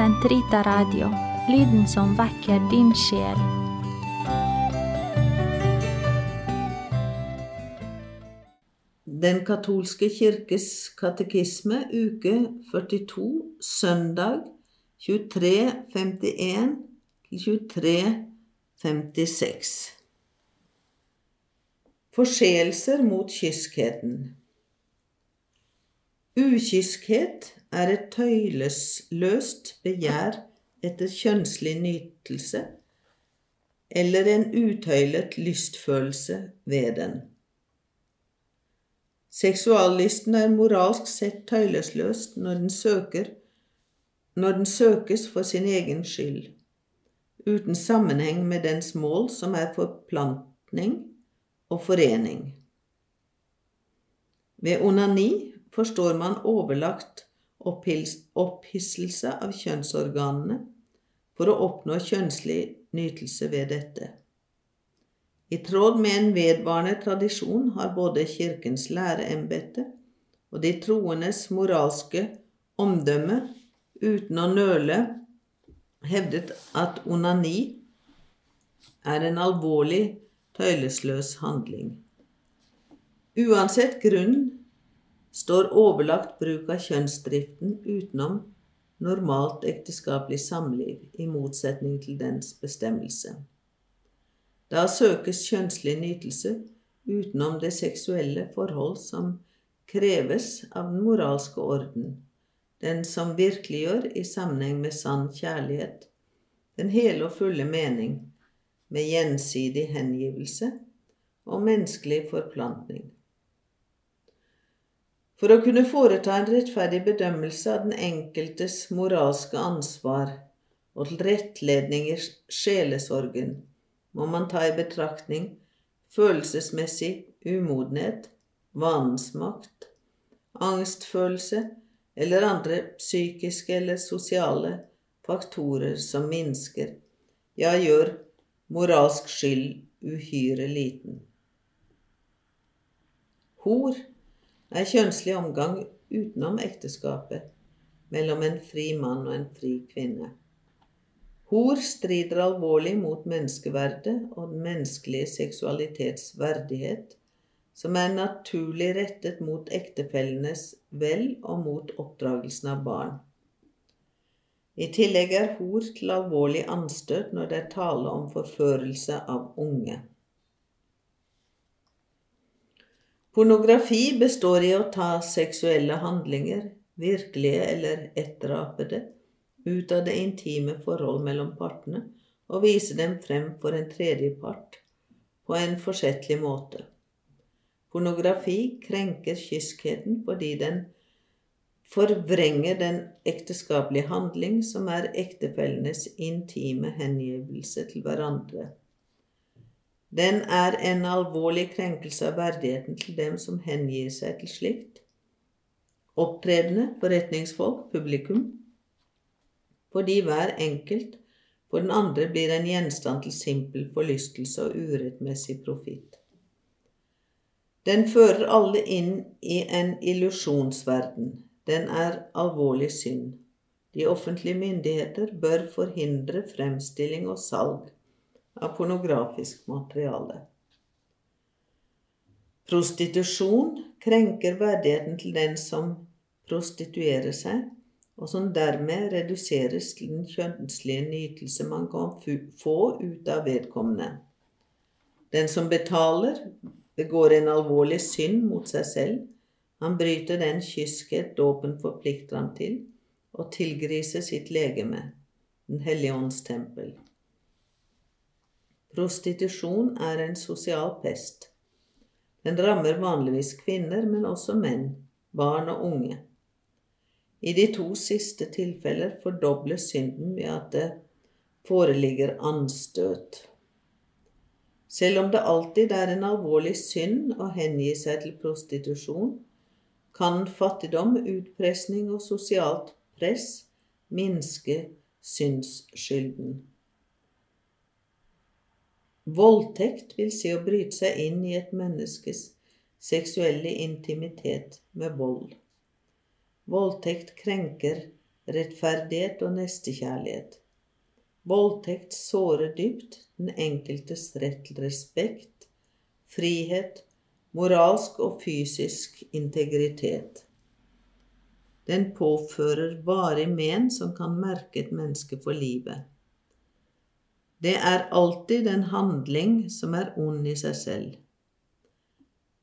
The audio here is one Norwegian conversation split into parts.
Sentrita Radio, lyden som vekker din sjel. Den katolske kirkes katekisme, uke 42, søndag 2351 2356. Forseelser mot kyskheten. Ukyskhet er et tøylesløst begjær etter kjønnslig nytelse eller en utøylet lystfølelse ved den. Seksuallysten er moralsk sett tøylesløst når den, søker, når den søkes for sin egen skyld, uten sammenheng med dens mål, som er forplantning og forening. Ved onani forstår man overlagt opphisselse av kjønnsorganene for å oppnå kjønnslig nytelse ved dette. I tråd med en vedvarende tradisjon har både Kirkens læreembete og de troendes moralske omdømme uten å nøle hevdet at onani er en alvorlig, tøylesløs handling. Uansett grunn står overlagt bruk av kjønnsdriften utenom normalt ekteskapelig samliv, i motsetning til dens bestemmelse. Da søkes kjønnslig nytelse utenom det seksuelle forhold som kreves av den moralske orden, den som virkeliggjør i sammenheng med sann kjærlighet, den hele og fulle mening, med gjensidig hengivelse og menneskelig forplantning. For å kunne foreta en rettferdig bedømmelse av den enkeltes moralske ansvar og tilrettledning i sjelesorgen, må man ta i betraktning følelsesmessig umodenhet, vanens makt, angstfølelse eller andre psykiske eller sosiale faktorer som minsker, ja, gjør moralsk skyld uhyre liten. Hor er kjønnslig omgang utenom ekteskapet mellom en fri mann og en fri kvinne. Hor strider alvorlig mot menneskeverdet og den menneskelige seksualitets verdighet, som er naturlig rettet mot ektefellenes vel og mot oppdragelsen av barn. I tillegg er hor til alvorlig anstøt når det er tale om forførelse av unge. Pornografi består i å ta seksuelle handlinger, virkelige eller etterapede, ut av det intime forhold mellom partene og vise dem frem for en tredje part på en forsettlig måte. Pornografi krenker kyskheten fordi den forvrenger den ekteskapelige handling som er ektefellenes intime hengivelse til hverandre. Den er en alvorlig krenkelse av verdigheten til dem som hengir seg til slikt. Opptredende, forretningsfolk, publikum. Fordi hver enkelt for den andre blir en gjenstand til simpel forlystelse og urettmessig profitt. Den fører alle inn i en illusjonsverden. Den er alvorlig synd. De offentlige myndigheter bør forhindre fremstilling og salg av pornografisk materiale. Prostitusjon krenker verdigheten til den som prostituerer seg, og som dermed reduseres til den kjønnslige nytelse man kan få ut av vedkommende. Den som betaler, begår en alvorlig synd mot seg selv. Han bryter den kyskhet dåpen forplikter ham til, og tilgriser sitt legeme, Den hellige ånds tempel. Prostitusjon er en sosial pest. Den rammer vanligvis kvinner, men også menn, barn og unge. I de to siste tilfeller fordobles synden ved at det foreligger anstøt. Selv om det alltid er en alvorlig synd å hengi seg til prostitusjon, kan fattigdom, utpressing og sosialt press minske synsskylden. Voldtekt vil si å bryte seg inn i et menneskes seksuelle intimitet med vold. Voldtekt krenker rettferdighet og nestekjærlighet. Voldtekt sårer dypt den enkeltes rett til respekt, frihet, moralsk og fysisk integritet. Den påfører varig men som kan merke et menneske for livet. Det er alltid en handling som er ond i seg selv.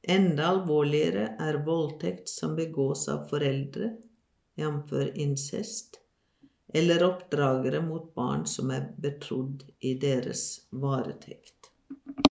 Enda alvorligere er voldtekt som begås av foreldre, jf. incest, eller oppdragere mot barn som er betrodd i deres varetekt.